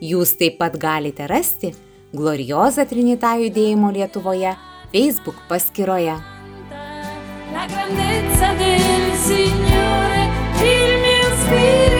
Jūs taip pat galite rasti Glorioza Trinita judėjimo Lietuvoje Facebook paskyroje. La grandezza del Signore, il mio spirito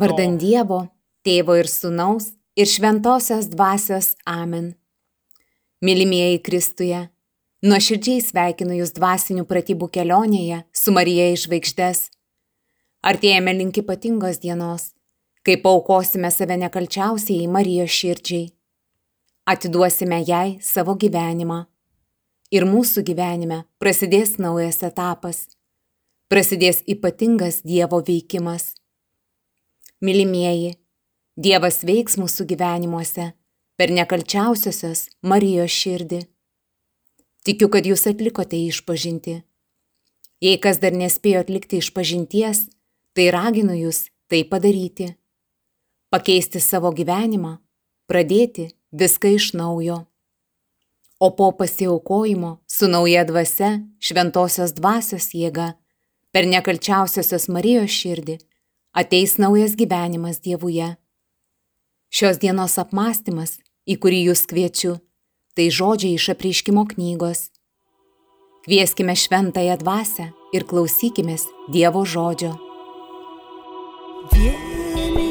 Vardan Dievo, Tėvo ir Sūnaus ir Šventojios Dvasios Amen. Mylimieji Kristuje, nuoširdžiai sveikinu Jūs dvasinių pratybų kelionėje su Marija iš žvaigždės. Artėjame link ypatingos dienos, kai paukosime save nekalčiausiai Marijos širdžiai. Atiduosime jai savo gyvenimą. Ir mūsų gyvenime prasidės naujas etapas. Prasidės ypatingas Dievo veikimas. Mylimieji, Dievas veiks mūsų gyvenimuose per nekalčiausiosios Marijos širdį. Tikiu, kad jūs atlikote išpažinti. Jei kas dar nespėjo atlikti išpažinties, tai raginu jūs tai padaryti. Pakeisti savo gyvenimą, pradėti viską iš naujo. O po pasiaukojimo su nauja dvasia, šventosios dvasios jėga, per nekalčiausiosios Marijos širdį ateis naujas gyvenimas Dievuje. Šios dienos apmąstymas, į kurį jūs kviečiu, tai žodžiai iš apreiškimo knygos. Kvieskime šventąją dvasę ir klausykimės Dievo žodžio. Vieni,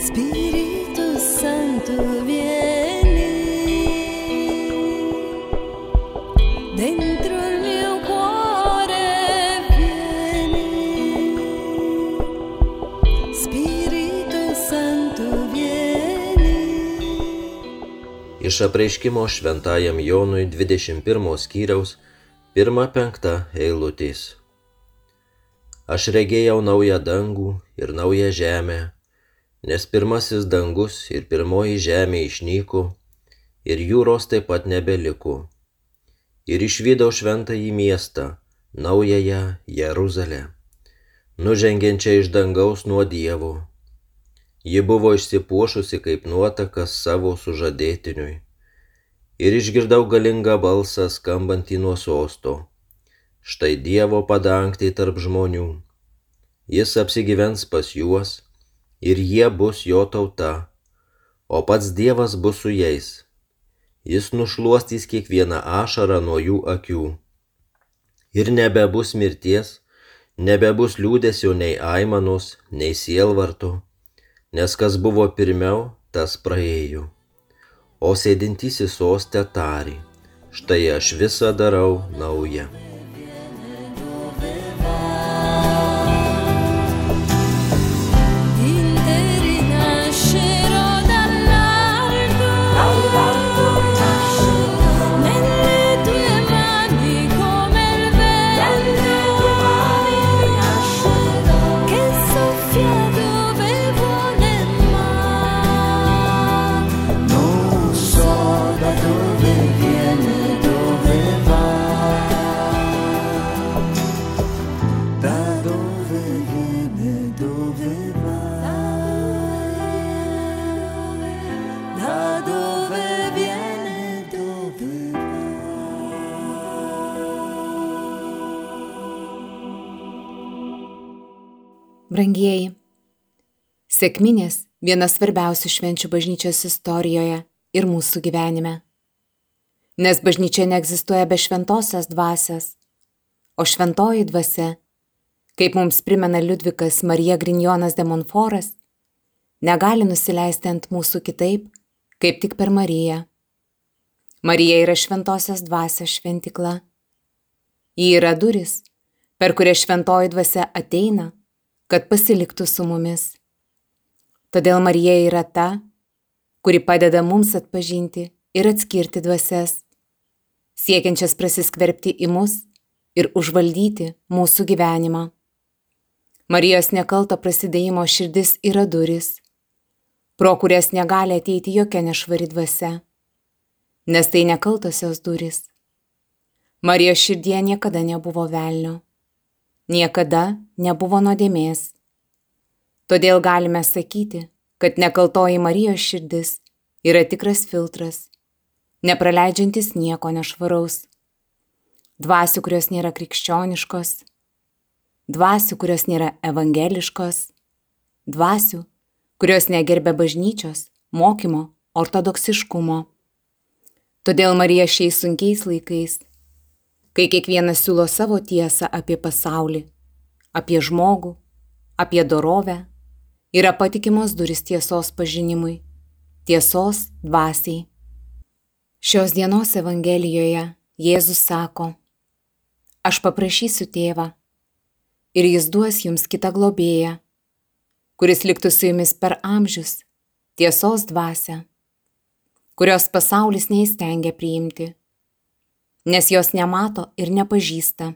Spirito Santo, vieni Iš apreiškimo šventajam Jonui 21 skyriaus 1-5 eilutės. Aš regėjau naują dangų ir naują žemę, nes pirmasis dangus ir pirmoji žemė išnyko ir jūros taip pat nebeliko. Ir išvydau šventąjį miestą, naująją Jeruzalę, nužengiančią iš dangaus nuo Dievo. Ji buvo išsipuošusi kaip nuotakas savo sužadėtiniui. Ir išgirdau galingą balsą skambantį nuo sosto. Štai Dievo padangtai tarp žmonių. Jis apsigyvens pas juos ir jie bus jo tauta, o pats Dievas bus su jais. Jis nušluostys kiekvieną ašarą nuo jų akių. Ir nebebus mirties, Nebebus liūdėsio nei aimanos, nei sielvarto, nes kas buvo pirmiau, tas praėjo. O sėdintysis sostė tarė, štai aš visą darau naują. Brangieji, sėkminės viena svarbiausių švenčių bažnyčios istorijoje ir mūsų gyvenime. Nes bažnyčia neegzistuoja be šventosios dvasios, o šventoji dvasia, kaip mums primena Liudvikas Marija Grinjonas de Monforas, negali nusileisti ant mūsų kitaip, kaip tik per Mariją. Marija yra šventosios dvasios šventikla. Ji yra duris, per kurią šventoji dvasia ateina, kad pasiliktų su mumis. Todėl Marija yra ta, kuri padeda mums atpažinti ir atskirti dvasias, siekiančias prasiskverbti į mus ir užvaldyti mūsų gyvenimą. Marijos nekalto prasidėjimo širdis yra duris, pro kurias negali ateiti jokia nešvari dvasia, nes tai nekaltosios duris. Marijos širdie niekada nebuvo velnio, niekada nebuvo nuodėmės. Todėl galime sakyti, kad nekaltoji Marijos širdis yra tikras filtras, nepraleidžiantis nieko nešvaraus. Dvasių, kurios nėra krikščioniškos, dvasių, kurios nėra evangeliškos, dvasių, kurios negerbė bažnyčios, mokymo, ortodoksiškumo. Todėl Marija šiais sunkiais laikais, kai kiekvienas siūlo savo tiesą apie pasaulį, apie žmogų, apie dorovę, yra patikimos duris tiesos pažinimui, tiesos dvasiai. Šios dienos Evangelijoje Jėzus sako, aš paprašysiu tėvą ir jis duos jums kitą globėją, kuris liktų su jumis per amžius, tiesos dvasę, kurios pasaulis neįstengia priimti, nes jos nemato ir nepažįsta.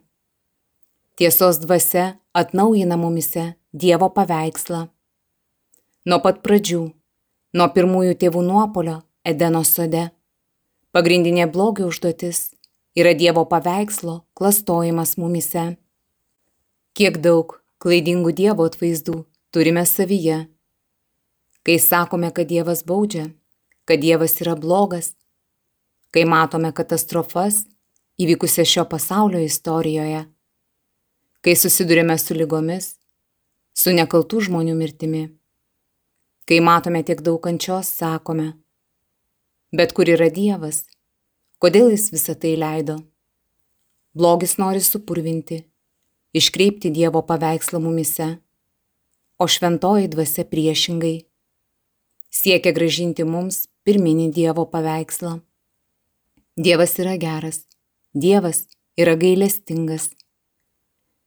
Tiesos dvasia atnaujina mumise Dievo paveikslą. Nuo pat pradžių, nuo pirmųjų tėvų nuopolio Edeno sode, pagrindinė blogio užduotis yra Dievo paveikslo klastojimas mumise. Kiek daug klaidingų Dievo atvaizdų turime savyje. Kai sakome, kad Dievas baudžia, kad Dievas yra blogas, kai matome katastrofas įvykusias šio pasaulio istorijoje, kai susidurime su lygomis, su nekaltų žmonių mirtimi, kai matome tiek daug kančios, sakome, bet kur yra Dievas, kodėl jis visą tai leido? Blogis nori supurvinti, iškreipti Dievo paveikslą mumise, o šventoji dvasia priešingai siekia gražinti mums pirminį Dievo paveikslą. Dievas yra geras, Dievas yra gailestingas.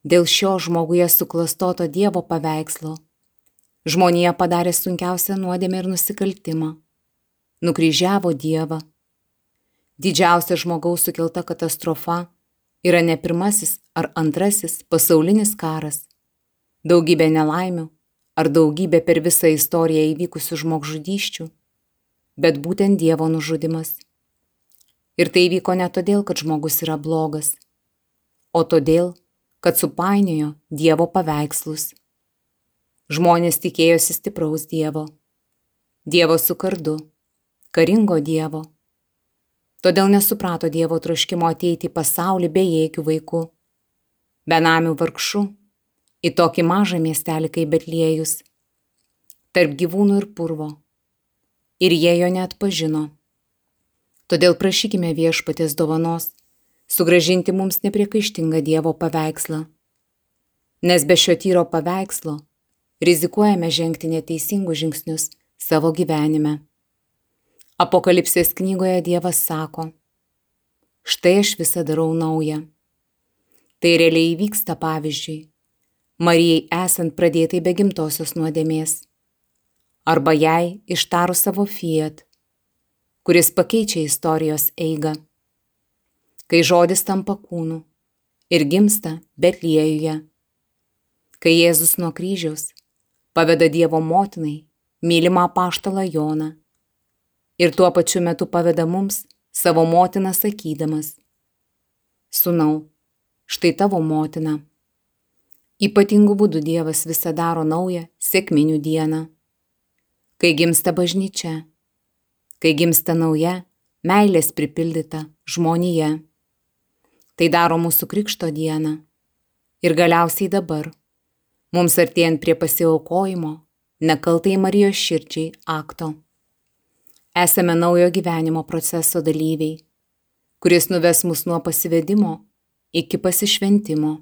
Dėl šio žmoguje suklastoto Dievo paveikslo žmonija padarė sunkiausią nuodėmę ir nusikaltimą - nukryžiavo Dievą. Didžiausia žmogaus sukelta katastrofa yra ne pirmasis ar antrasis pasaulinis karas, daugybė nelaimių ar daugybė per visą istoriją įvykusių žmogžudyščių, bet būtent Dievo nužudimas. Ir tai vyko ne todėl, kad žmogus yra blogas, o todėl, kad supainiojo Dievo paveikslus. Žmonės tikėjosi stipraus Dievo, Dievo su kardu, karingo Dievo. Todėl nesuprato Dievo troškimo ateiti į pasaulį bejėgių vaikų, benamių vargšų, į tokį mažą miestelį kaip Betliejus, tarp gyvūnų ir purvo. Ir jie jo net pažino. Todėl prašykime viešpatės dovanos sugražinti mums nepriekaištingą Dievo paveikslą. Nes be šio tyro paveikslo rizikuojame žengti neteisingus žingsnius savo gyvenime. Apokalipsės knygoje Dievas sako, štai aš visą darau naują. Tai realiai įvyksta pavyzdžiui, Marijai esant pradėtai be gimtosios nuodėmės, arba jai ištarus savo fiat, kuris pakeičia istorijos eigą. Kai žodis tampa kūnu ir gimsta Betliejuje, kai Jėzus nuo kryžiaus paveda Dievo motinai mylimą paštalą Joną ir tuo pačiu metu paveda mums savo motiną sakydamas, Sūnau, štai tavo motina. Ypatingu būdu Dievas visą daro naują sėkminių dieną. Kai gimsta bažnyčia, kai gimsta nauja, meilės pripildyta žmonija. Tai daro mūsų krikšto dieną. Ir galiausiai dabar, mums artėjant prie pasiaukojimo, nekaltai Marijos širdžiai akto. Esame naujo gyvenimo proceso dalyviai, kuris nuves mus nuo pasivedimo iki pasišventimo.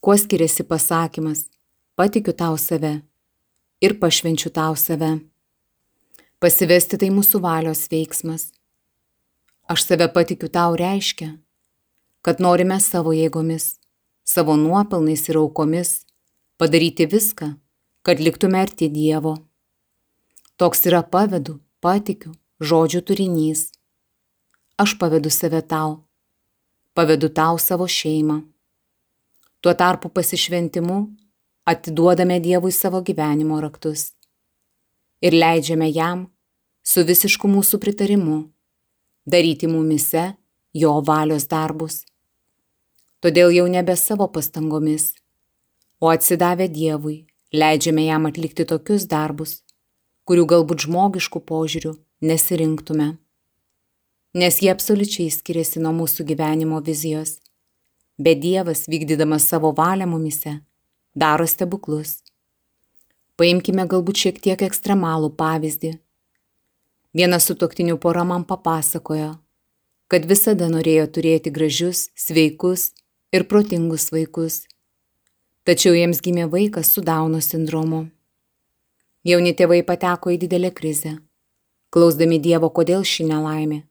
Kuo skiriasi pasakymas patikiu tau save ir pašvenčiu tau save. Pasivesti tai mūsų valios veiksmas. Aš save patikiu tau reiškia, kad norime savo jėgomis, savo nuopelnais ir aukomis padaryti viską, kad liktume arti Dievo. Toks yra pavedu, patikiu, žodžių turinys. Aš pavedu save tau, pavedu tau savo šeimą. Tuo tarpu pasišventimu atiduodame Dievui savo gyvenimo raktus ir leidžiame jam su visišku mūsų pritarimu daryti mumise jo valios darbus. Todėl jau nebe savo pastangomis, o atsidavę Dievui leidžiame jam atlikti tokius darbus, kurių galbūt žmogiškų požiūrių nesirinktume. Nes jie absoliučiai skiriasi nuo mūsų gyvenimo vizijos bet Dievas, vykdydamas savo valią mumise, daro stebuklus. Paimkime galbūt šiek tiek ekstremalų pavyzdį. Vienas su toktiniu pora man papasakojo, kad visada norėjo turėti gražius, sveikus ir protingus vaikus. Tačiau jiems gimė vaikas su Dauno sindromu. Jauni tėvai pateko į didelę krizę, klausdami Dievo, kodėl ši nelaimė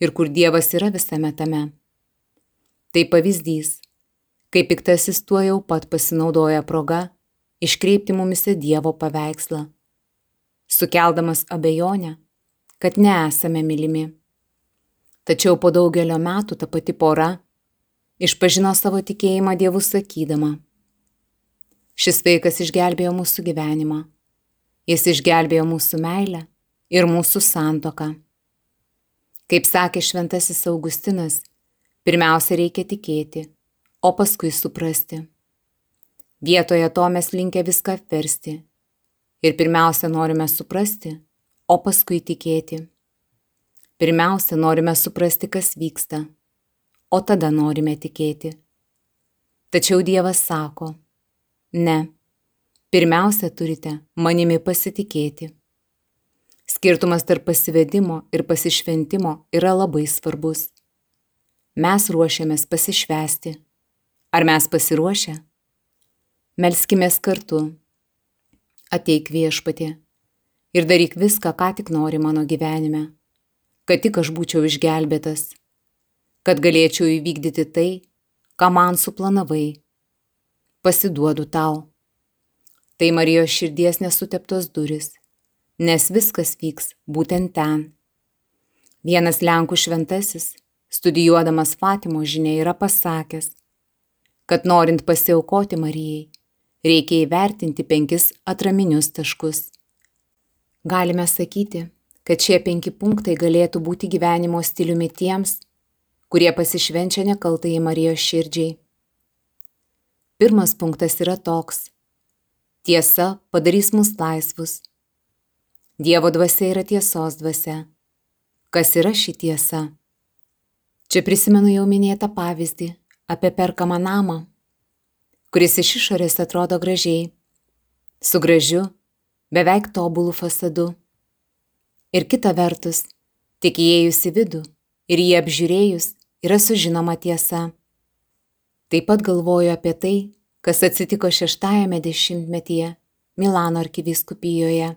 ir kur Dievas yra visame tame. Tai pavyzdys, kai piktasis tuo jau pat pasinaudoja proga iškreipti mumise Dievo paveikslą, sukeldamas abejonę, kad nesame mylimi. Tačiau po daugelio metų ta pati pora išpažino savo tikėjimą Dievu sakydama, šis vaikas išgelbėjo mūsų gyvenimą, jis išgelbėjo mūsų meilę ir mūsų santoką. Kaip sakė šventasis Augustinas, Pirmiausia, reikia tikėti, o paskui suprasti. Vietoje to mes linkę viską apversti. Ir pirmiausia, norime suprasti, o paskui tikėti. Pirmiausia, norime suprasti, kas vyksta, o tada norime tikėti. Tačiau Dievas sako, ne, pirmiausia turite manimi pasitikėti. Skirtumas tarp pasivedimo ir pasišventimo yra labai svarbus mes ruošiamės pasišvesti. Ar mes pasiruošę? Melskimės kartu. Ateik viešpatė ir daryk viską, ką tik nori mano gyvenime, kad tik aš būčiau išgelbėtas, kad galėčiau įvykdyti tai, ką man suplanavai. Pasiduodu tau. Tai Marijos širdies nesuteptos duris, nes viskas vyks būtent ten. Vienas Lenkų šventasis studijuodamas Fatimo žinia yra pasakęs, kad norint pasiaukoti Marijai, reikia įvertinti penkis atraminius taškus. Galime sakyti, kad šie penki punktai galėtų būti gyvenimo stiliumi tiems, kurie pasišvenčia nekaltai į Marijos širdžiai. Pirmas punktas yra toks. Tiesa padarys mus laisvus. Dievo dvasia yra tiesos dvasia. Kas yra ši tiesa? Čia prisimenu jau minėtą pavyzdį apie perkamą namą, kuris iš išorės atrodo gražiai, su gražiu, beveik tobulų fasadu. Ir kita vertus, tik įėjus į vidų ir jį apžiūrėjus yra sužinoma tiesa. Taip pat galvoju apie tai, kas atsitiko šeštajame dešimtmetyje Milano arkivyskupijoje,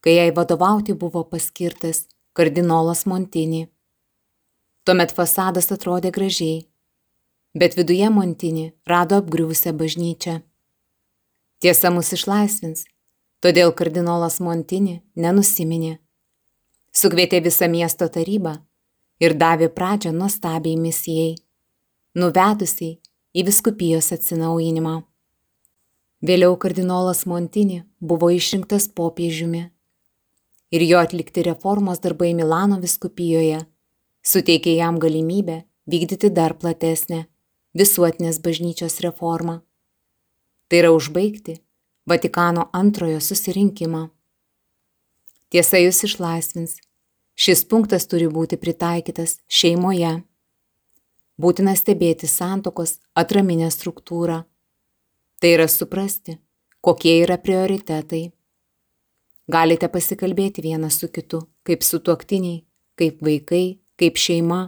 kai jai vadovauti buvo paskirtas kardinolas Montini. Tuomet fasadas atrodė gražiai, bet viduje Montini rado apgriuvusią bažnyčią. Tiesa mus išlaisvins, todėl kardinolas Montini nenusiminė. Sukvietė visą miesto tarybą ir davė pradžią nuostabiai misijai, nuvedusiai į viskupijos atsinaujinimą. Vėliau kardinolas Montini buvo išrinktas popiežiumi ir jo atlikti reformos darbai Milano viskupijoje suteikė jam galimybę vykdyti dar platesnę visuotinės bažnyčios reformą. Tai yra užbaigti Vatikano antrojo susirinkimą. Tiesa jūs išlaisvins. Šis punktas turi būti pritaikytas šeimoje. Būtina stebėti santokos atraminę struktūrą. Tai yra suprasti, kokie yra prioritetai. Galite pasikalbėti vienas su kitu, kaip su tuoktiniai, kaip vaikai, kaip šeima.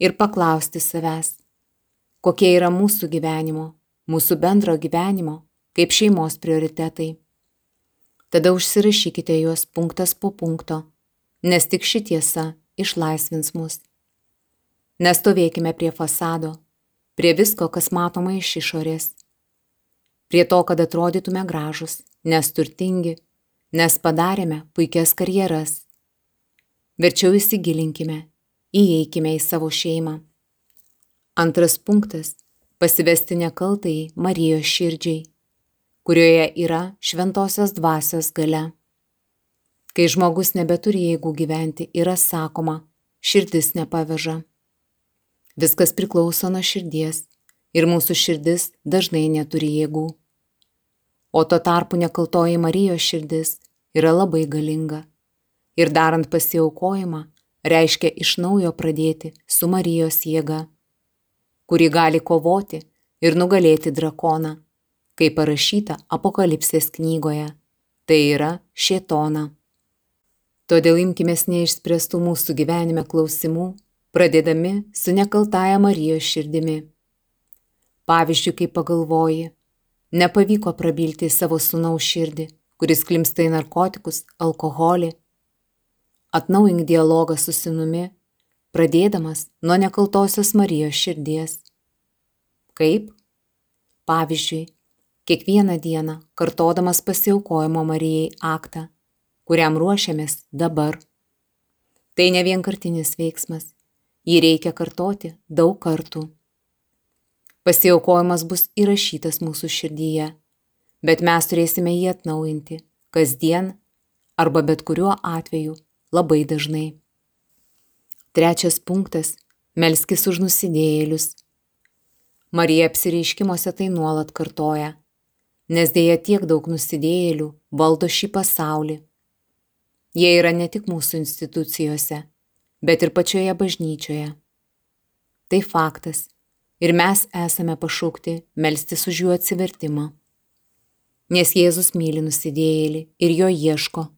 Ir paklausti savęs, kokie yra mūsų gyvenimo, mūsų bendro gyvenimo, kaip šeimos prioritetai. Tada užsirašykite juos punktas po punkto, nes tik ši tiesa išlaisvins mus. Nestovėkime prie fasado, prie visko, kas matoma iš išorės. Prie to, kad atrodytume gražus, nes turtingi, nes padarėme puikias karjeras. Verčiau įsigilinkime, įeikime į savo šeimą. Antras punktas - pasivesti nekaltai Marijos širdžiai, kurioje yra šventosios dvasios gale. Kai žmogus nebeturi jėgų gyventi, yra sakoma, širdis nepaveža. Viskas priklauso nuo širdies ir mūsų širdis dažnai neturi jėgų. O tuo tarpu nekaltoji Marijos širdis yra labai galinga. Ir darant pasiaukojimą, reiškia iš naujo pradėti su Marijos jėga kuri gali kovoti ir nugalėti drakoną, kaip parašyta Apokalipsės knygoje, tai yra Šėtona. Todėl imkime neišspręstų mūsų gyvenime klausimų, pradėdami su nekaltaja Marijos širdimi. Pavyzdžiui, kai pagalvoji, nepavyko prabilti savo sunaus širdį, kuris klimsta į narkotikus, alkoholį. Atnaujink dialogą su sinumi pradėdamas nuo nekaltosios Marijos širdies. Kaip? Pavyzdžiui, kiekvieną dieną kartodamas pasiaukojimo Marijai aktą, kuriam ruošiamės dabar. Tai ne vienkartinis veiksmas, jį reikia kartoti daug kartų. Pasiaukojimas bus įrašytas mūsų širdyje, bet mes turėsime jį atnaujinti kasdien arba bet kuriuo atveju labai dažnai. Trečias punktas - melskis už nusidėjėlius. Marija apsireiškimuose tai nuolat kartoja, nes dėja tiek daug nusidėjėlių valdo šį pasaulį. Jie yra ne tik mūsų institucijose, bet ir pačioje bažnyčioje. Tai faktas ir mes esame pašaukti melstis už jų atsivertimą. Nes Jėzus myli nusidėjėlį ir jo ieško,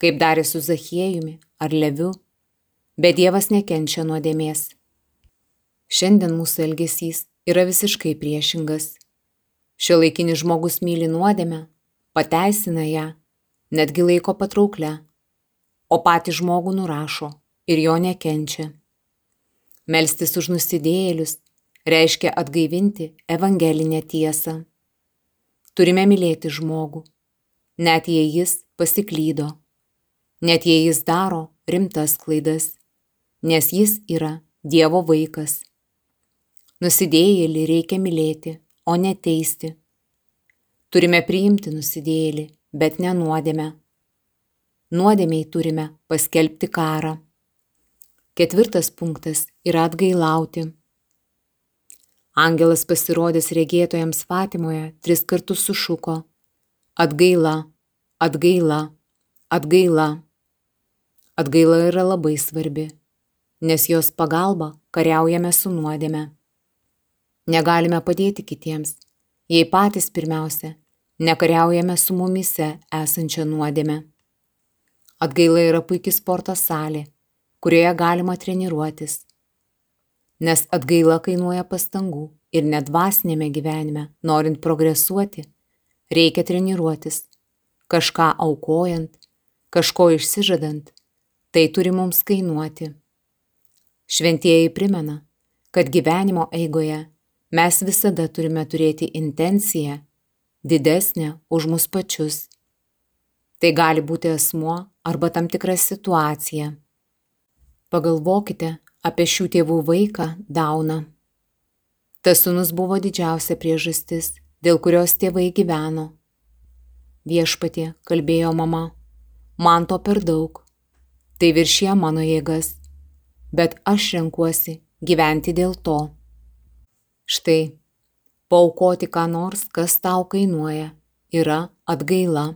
kaip darė su Zachiejumi ar Leviu bet Dievas nekenčia nuodėmės. Šiandien mūsų elgesys yra visiškai priešingas. Šio laikinis žmogus myli nuodėmę, pateisina ją, netgi laiko patrauklę, o patį žmogų nurašo ir jo nekenčia. Melstis už nusidėjėlius reiškia atgaivinti evangelinę tiesą. Turime mylėti žmogų, net jei jis pasiklydo, net jei jis daro rimtas klaidas nes jis yra Dievo vaikas. Nusidėjėlį reikia mylėti, o ne teisti. Turime priimti nusidėjėlį, bet ne nuodėmę. Nuodėmiai turime paskelbti karą. Ketvirtas punktas yra atgailauti. Angelas pasirodęs regėtojams Fatimoje tris kartus sušuko - atgaila, atgaila, atgaila. Atgaila yra labai svarbi nes jos pagalba kariaujame su nuodėme. Negalime padėti kitiems, jei patys pirmiausia nekariaujame su mumise esančia nuodėme. Atgaila yra puikia sporto salė, kurioje galima treniruotis. Nes atgaila kainuoja pastangų ir nedvasinėme gyvenime, norint progresuoti, reikia treniruotis, kažką aukojant, kažko išsižadant, tai turi mums kainuoti. Šventieji primena, kad gyvenimo eigoje mes visada turime turėti intenciją didesnę už mus pačius. Tai gali būti asmuo arba tam tikra situacija. Pagalvokite apie šių tėvų vaiką Dauną. Tas sunus buvo didžiausia priežastis, dėl kurios tėvai gyveno. Viešpatie, kalbėjo mama, man to per daug. Tai viršė mano jėgas, bet aš renkuosi gyventi dėl to. Štai, paukoti ką nors, kas tau kainuoja, yra atgaila.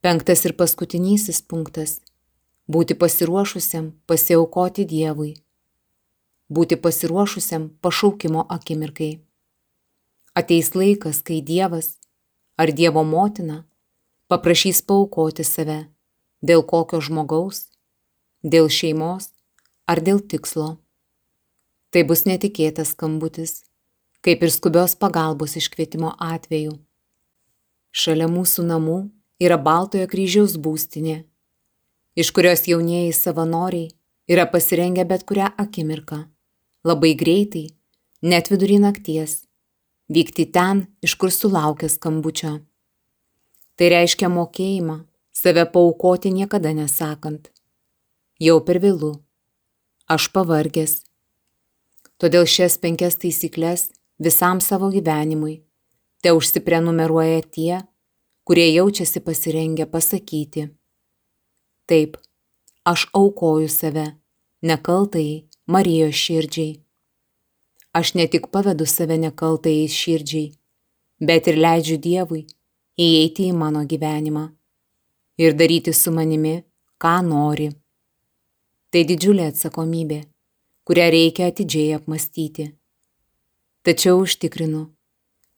Penktas ir paskutinysis punktas - būti pasiruošusiam pasiaukoti Dievui. Būti pasiruošusiam pašaukimo akimirkai. Ateis laikas, kai Dievas ar Dievo motina paprašys paukoti save dėl kokio žmogaus, dėl šeimos ar dėl tikslo. Tai bus netikėtas skambutis, kaip ir skubios pagalbos iškvietimo atveju. Šalia mūsų namų yra Baltojo kryžiaus būstinė, iš kurios jaunieji savanoriai yra pasirengę bet kurią akimirką, labai greitai, net vidurį nakties, vykti ten, iš kur sulaukia skambučio. Tai reiškia mokėjimą save paukoti niekada nesakant. Jau per vėlų. Aš pavargęs, Todėl šias penkias taisyklės visam savo gyvenimui te užsiprenumeruoja tie, kurie jaučiasi pasirengę pasakyti. Taip, aš aukoju save, nekaltai Marijos širdžiai. Aš ne tik pavedu save nekaltai širdžiai, bet ir leidžiu Dievui įeiti į mano gyvenimą ir daryti su manimi, ką nori. Tai didžiulė atsakomybė kurią reikia atidžiai apmastyti. Tačiau užtikrinu,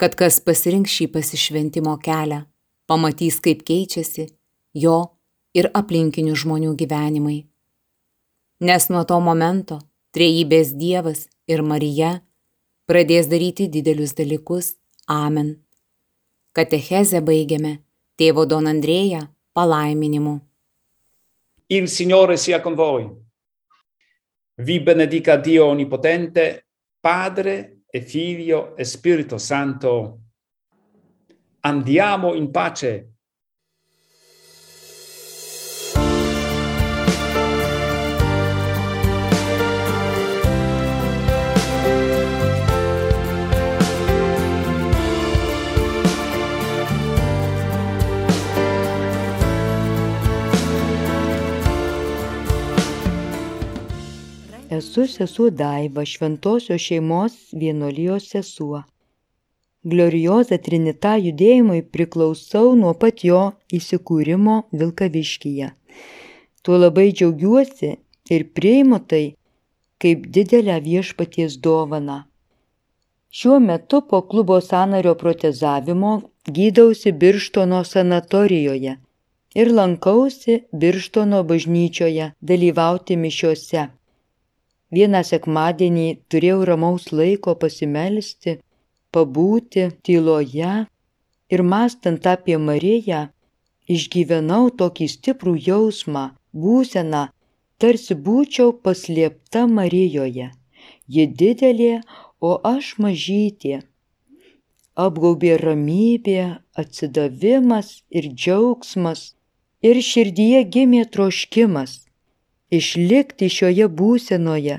kad kas pasirinks šį pasišventimo kelią, pamatys, kaip keičiasi jo ir aplinkinių žmonių gyvenimai. Nes nuo to momento trejybės Dievas ir Marija pradės daryti didelius dalykus. Amen. Katechezę baigiame tėvo Don Andrėja palaiminimu. Il Signore sia con voi. Vi benedica Dio Onnipotente, Padre e Figlio e Spirito Santo. Andiamo in pace. Esu sesuo Daiva, šventosios šeimos vienolijos sesuo. Glorioza Trinita judėjimui priklausau nuo pat jo įsikūrimo Vilkaviškyje. Tuo labai džiaugiuosi ir priimu tai kaip didelę viešpaties dovaną. Šiuo metu po klubo sanario protezavimo gydausi Birštono sanatorijoje ir lankausi Birštono bažnyčioje dalyvauti mišiuose. Vieną sekmadienį turėjau ramaus laiko pasimelsti, pabūti tyloje ir mastant apie Mariją, išgyvenau tokį stiprų jausmą, būseną, tarsi būčiau paslėpta Marijoje. Ji didelė, o aš mažytė. Apgaubė ramybė, atsidavimas ir džiaugsmas, ir širdyje gimė troškimas išlikti šioje būsenoje,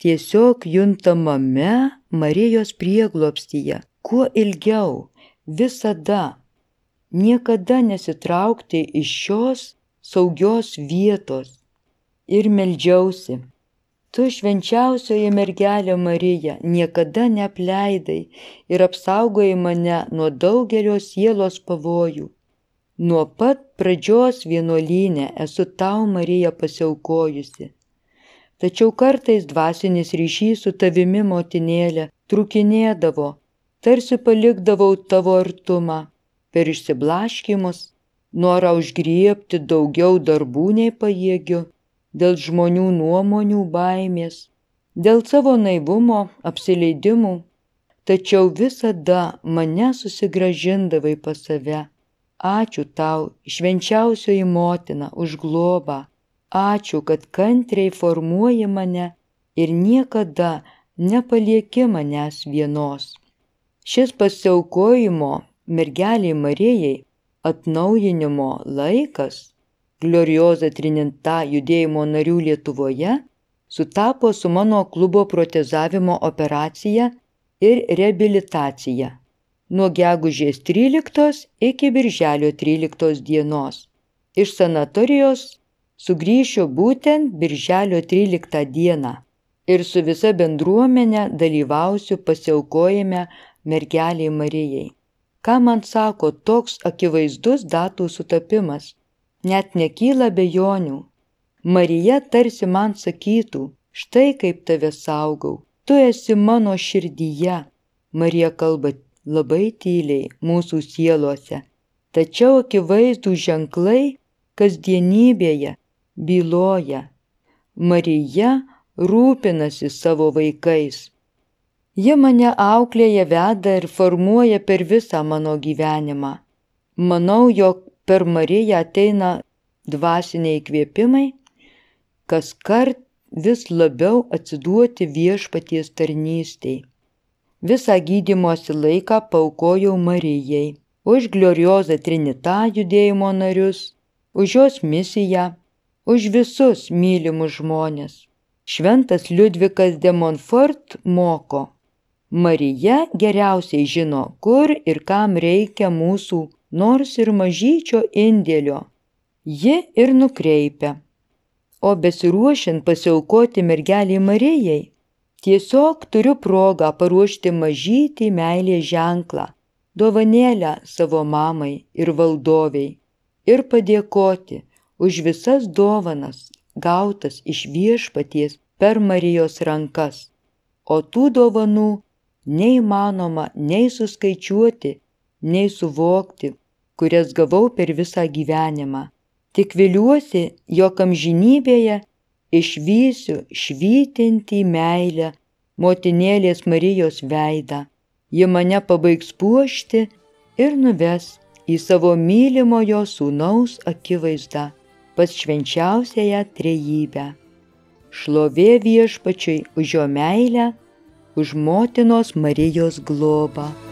tiesiog juntamame Marijos prieglopstyje, kuo ilgiau, visada, niekada nesitraukti iš šios saugios vietos. Ir meldžiausi. Tu švenčiausioji mergelė Marija niekada neapleidai ir apsaugojai mane nuo daugelio sielos pavojų. Nuo pat pradžios vienuolynė esu tau, Marija, pasiaukojusi. Tačiau kartais dvasinis ryšys su tavimi, motinėlė, trukinėdavo, tarsi palikdavau tavo artumą per išsiblaškimus, norą užgriepti daugiau darbų nei pajėgiu, dėl žmonių nuomonių baimės, dėl savo naivumo, apsileidimų, tačiau visada mane susigražindavai pas save. Ačiū tau, švenčiausioji motina, už globą. Ačiū, kad kantriai formuoji mane ir niekada nepalieki manęs vienos. Šis pasiaukojimo mergeliai Marijai atnaujinimo laikas Glorioza Trinita judėjimo narių Lietuvoje sutapo su mano klubo protezavimo operacija ir reabilitacija nuo gegužės 13 iki birželio 13 dienos. Iš sanatorijos sugrįšiu būtent birželio 13 dieną ir su visa bendruomenė dalyvausiu pasiaukojime mergeliai Marijai. Ką man sako toks akivaizdus datų sutapimas? Net nekyla bejonių. Marija tarsi man sakytų, štai kaip tave saugau, tu esi mano širdyje. Marija kalba labai tyliai mūsų sielose, tačiau akivaizdų ženklai kasdienybėje byloja. Marija rūpinasi savo vaikais. Ji mane auklėja, veda ir formuoja per visą mano gyvenimą. Manau, jog per Mariją ateina dvasiniai įkvėpimai, kas kart vis labiau atsiduoti viešpaties tarnystėj. Visą gydimosi laiką paukojau Marijai, už gloriozą Trinitą judėjimo narius, už jos misiją, už visus mylimus žmonės. Šventas Liudvikas de Montfort moko, Marija geriausiai žino, kur ir kam reikia mūsų nors ir mažyčio indėlio. Ji ir nukreipia. O besiruošiant pasiaukoti mergeliai Marijai, tiesiog turiu progą paruošti mažytį meilės ženklą, dovanėlę savo mamai ir valdoviai ir padėkoti už visas dovanas, gautas iš viešpaties per Marijos rankas, o tų dovanų neįmanoma nei suskaičiuoti, nei suvokti, kurias gavau per visą gyvenimą. Tik viliuosi, jog amžinybėje išvysiu švytinti meilę motinėlės Marijos veidą. Ji mane pabaigs puošti ir nuves į savo mylimojo sūnaus akivaizdą pas švenčiausiąją trejybę. Šlovė viešpačiui už jo meilę, už motinos Marijos globą.